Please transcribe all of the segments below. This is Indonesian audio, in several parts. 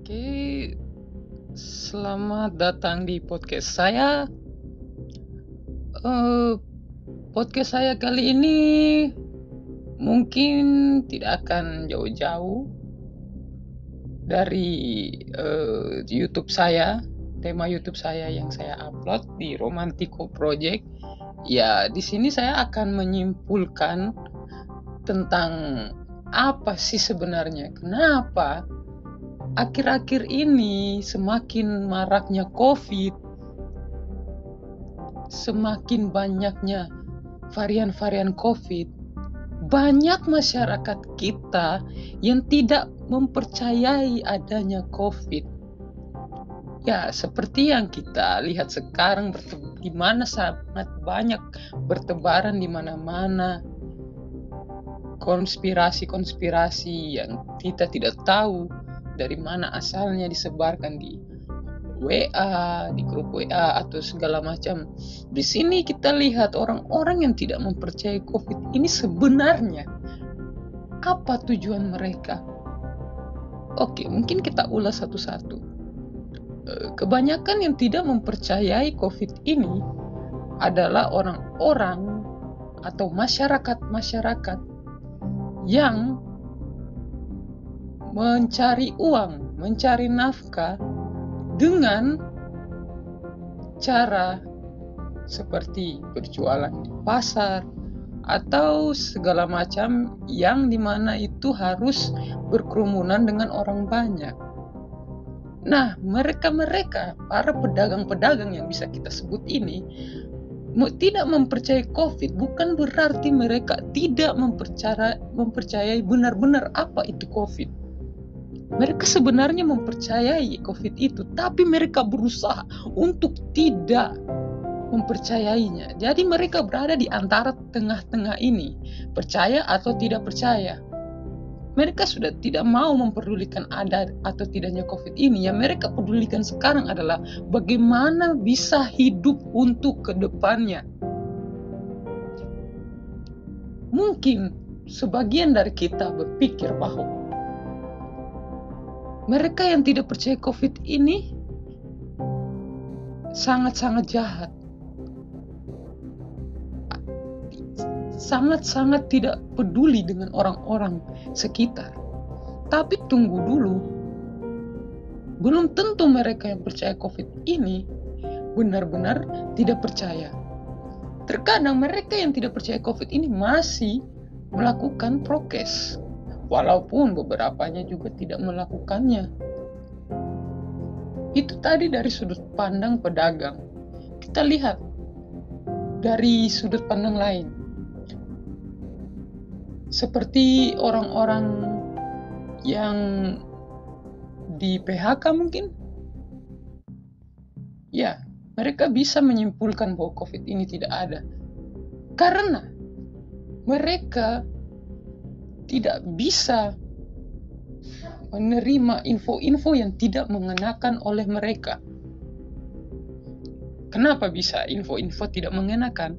Oke, selamat datang di podcast saya. Eh, podcast saya kali ini mungkin tidak akan jauh-jauh dari eh, YouTube saya, tema YouTube saya yang saya upload di Romantico Project. Ya, di sini saya akan menyimpulkan tentang apa sih sebenarnya, kenapa akhir-akhir ini semakin maraknya COVID, semakin banyaknya varian-varian COVID, banyak masyarakat kita yang tidak mempercayai adanya COVID. Ya, seperti yang kita lihat sekarang, di mana sangat banyak bertebaran di mana-mana konspirasi-konspirasi yang kita tidak tahu dari mana asalnya disebarkan di WA, di grup WA atau segala macam. Di sini kita lihat orang-orang yang tidak mempercayai COVID ini sebenarnya apa tujuan mereka? Oke, mungkin kita ulas satu-satu. Eh, kebanyakan yang tidak mempercayai COVID ini adalah orang-orang atau masyarakat-masyarakat yang mencari uang, mencari nafkah dengan cara seperti berjualan di pasar atau segala macam yang di mana itu harus berkerumunan dengan orang banyak. Nah, mereka-mereka, para pedagang-pedagang yang bisa kita sebut ini, tidak mempercayai COVID bukan berarti mereka tidak mempercayai, benar-benar apa itu COVID mereka sebenarnya mempercayai COVID itu, tapi mereka berusaha untuk tidak mempercayainya. Jadi mereka berada di antara tengah-tengah ini, percaya atau tidak percaya. Mereka sudah tidak mau memperdulikan ada atau tidaknya COVID ini. Yang mereka pedulikan sekarang adalah bagaimana bisa hidup untuk ke depannya. Mungkin sebagian dari kita berpikir bahwa mereka yang tidak percaya COVID ini sangat-sangat jahat. Sangat-sangat tidak peduli dengan orang-orang sekitar. Tapi tunggu dulu. Belum tentu mereka yang percaya COVID ini benar-benar tidak percaya. Terkadang mereka yang tidak percaya COVID ini masih melakukan prokes walaupun beberapanya juga tidak melakukannya. Itu tadi dari sudut pandang pedagang. Kita lihat dari sudut pandang lain. Seperti orang-orang yang di PHK mungkin. Ya, mereka bisa menyimpulkan bahwa COVID ini tidak ada. Karena mereka tidak bisa menerima info-info yang tidak mengenakan oleh mereka. Kenapa bisa info-info tidak mengenakan?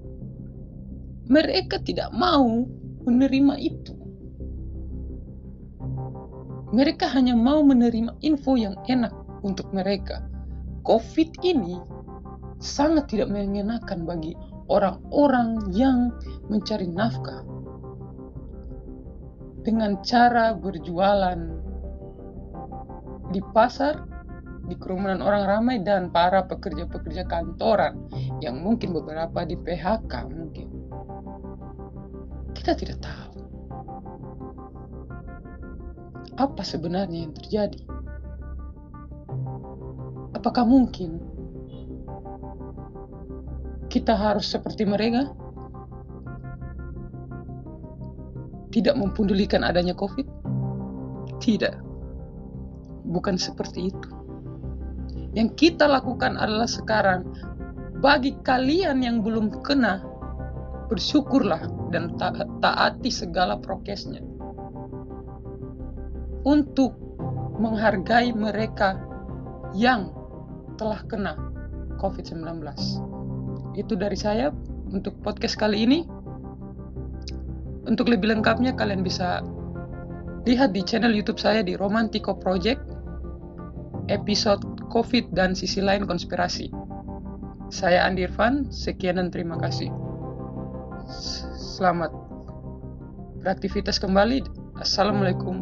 Mereka tidak mau menerima itu. Mereka hanya mau menerima info yang enak untuk mereka. COVID ini sangat tidak mengenakan bagi orang-orang yang mencari nafkah dengan cara berjualan di pasar, di kerumunan orang ramai dan para pekerja-pekerja kantoran yang mungkin beberapa di PHK mungkin. Kita tidak tahu apa sebenarnya yang terjadi. Apakah mungkin kita harus seperti mereka? Tidak mempedulikan adanya COVID? Tidak. Bukan seperti itu. Yang kita lakukan adalah sekarang, bagi kalian yang belum kena, bersyukurlah dan taati segala prokesnya. Untuk menghargai mereka yang telah kena COVID-19. Itu dari saya untuk podcast kali ini. Untuk lebih lengkapnya kalian bisa lihat di channel YouTube saya di Romantico Project. episode COVID dan sisi lain konspirasi. Saya Andi Irfan, sekian dan terima kasih. Selamat beraktivitas kembali. Assalamualaikum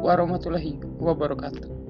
warahmatullahi wabarakatuh.